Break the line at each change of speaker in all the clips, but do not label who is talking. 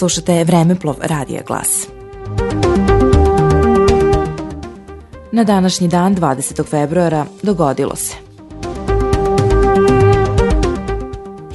Slušate Vremeplov Radija Glas. Na današnji dan, 20. februara, dogodilo se –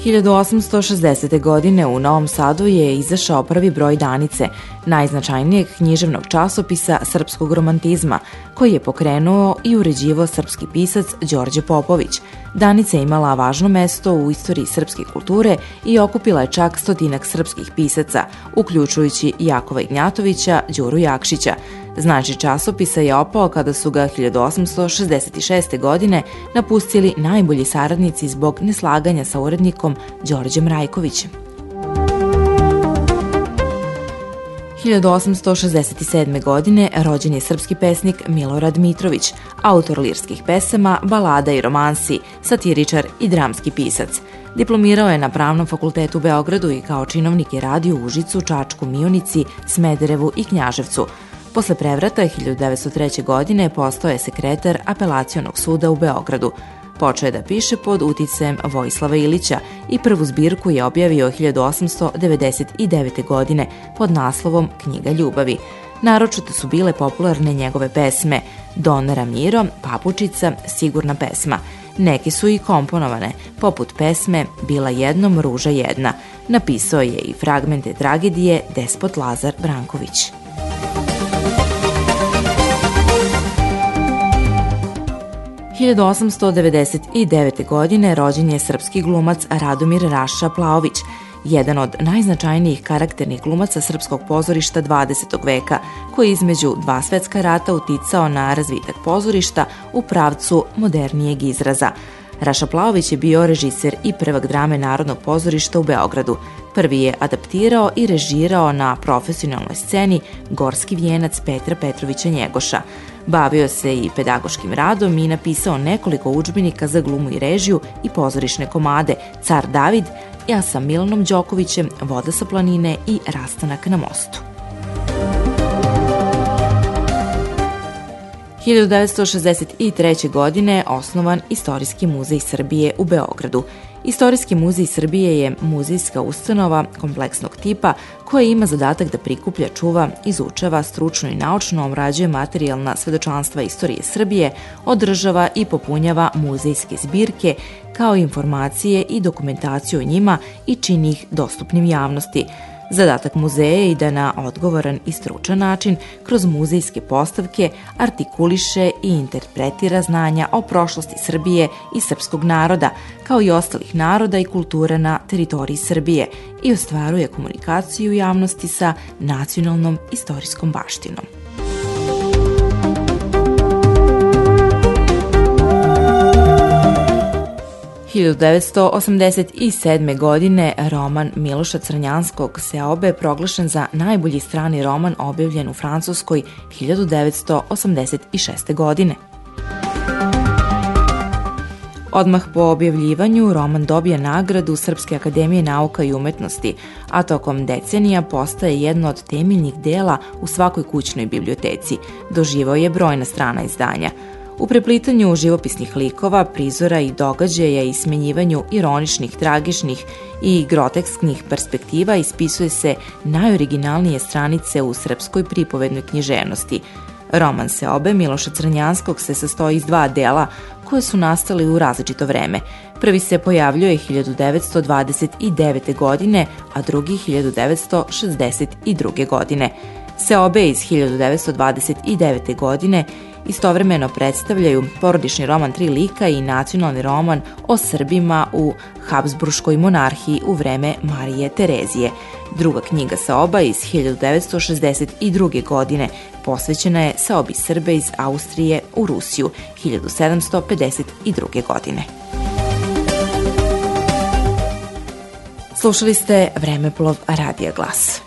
1860. godine u Novom Sadu je izašao prvi broj Danice, najznačajnijeg književnog časopisa srpskog romantizma, koji je pokrenuo i uređivo srpski pisac Đorđe Popović. Danica je imala važno mesto u istoriji srpske kulture i okupila je čak stotinak srpskih pisaca, uključujući Jakova Ignjatovića, Đuru Jakšića, Znači časopisa je opao kada su ga 1866. godine napustili najbolji saradnici zbog neslaganja sa urednikom Đorđem Rajkovićem. 1867. godine rođen je srpski pesnik Milorad Mitrović, autor lirskih pesama, balada i romansi, satiričar i dramski pisac. Diplomirao je na Pravnom fakultetu u Beogradu i kao činovnik je radio u Užicu, Čačku, Mionici, Smederevu i Knjaževcu. Posle prevrata 1903. godine postao je sekretar apelacionog suda u Beogradu. Počeo je da piše pod uticajem Vojislava Ilića i prvu zbirku je objavio 1899. godine pod naslovom Knjiga ljubavi. Naročito su bile popularne njegove pesme Don Ramiro, Papučica, Sigurna pesma. Neke su i komponovane, poput pesme Bila jednom, ruža jedna. Napisao je i fragmente tragedije Despot Lazar Branković. 1899. godine rođen je srpski glumac Radomir Raša Plaović, jedan od najznačajnijih karakternih glumaca srpskog pozorišta 20. veka, koji između dva svetska rata uticao na razvitak pozorišta u pravcu modernijeg izraza. Raša Plaović je bio režiser i prvak drame Narodnog pozorišta u Beogradu. Prvi je adaptirao i režirao na profesionalnoj sceni Gorski vijenac Petra Petrovića Njegoša. Bavio se i pedagoškim radom i napisao nekoliko učbenika za glumu i režiju i pozorišne komade Car David, ja sa Milanom Đokovićem, Voda sa planine i Rastanak na mostu. 1963. godine osnovan Istorijski muzej Srbije u Beogradu. Istorijski muzej Srbije je muzejska ustanova kompleksnog tipa koja ima zadatak da prikuplja, čuva, izučava, stručno i naučno omrađuje materijalna svedočanstva istorije Srbije, održava i popunjava muzejske zbirke kao informacije i dokumentaciju o njima i čini ih dostupnim javnosti – Zadatak muzeja je da na odgovoran i stručan način kroz muzejske postavke artikuliše i interpretira znanja o prošlosti Srbije i srpskog naroda, kao i ostalih naroda i kultura na teritoriji Srbije i ostvaruje komunikaciju javnosti sa nacionalnom istorijskom baštinom. 1987. godine roman Miloša Crnjanskog Seobe je proglašen za najbolji strani roman objavljen u Francuskoj 1986. godine. Odmah po objavljivanju roman dobije nagradu Srpske akademije nauka i umetnosti, a tokom decenija postaje jedno od temeljnih dela u svakoj kućnoj biblioteci. Doživao je brojna strana izdanja – U preplitanju živopisnih likova, prizora i događaja i smenjivanju ironičnih, tragičnih i grotesknih perspektiva ispisuje se najoriginalnije stranice u srpskoj pripovednoj književnosti. Roman se obe Miloša Crnjanskog se sastoji iz dva dela koje su nastali u različito vreme. Prvi se pojavljuje 1929. godine, a drugi 1962. godine. Seobe iz 1929. godine istovremeno predstavljaju porodični roman Tri lika i nacionalni roman o Srbima u Habsburškoj monarhiji u vreme Marije Terezije. Druga knjiga Seoba iz 1962. godine posvećena je Seobi Srbe iz Austrije u Rusiju 1752. godine. Slušali ste Vremeplov Radija Glas.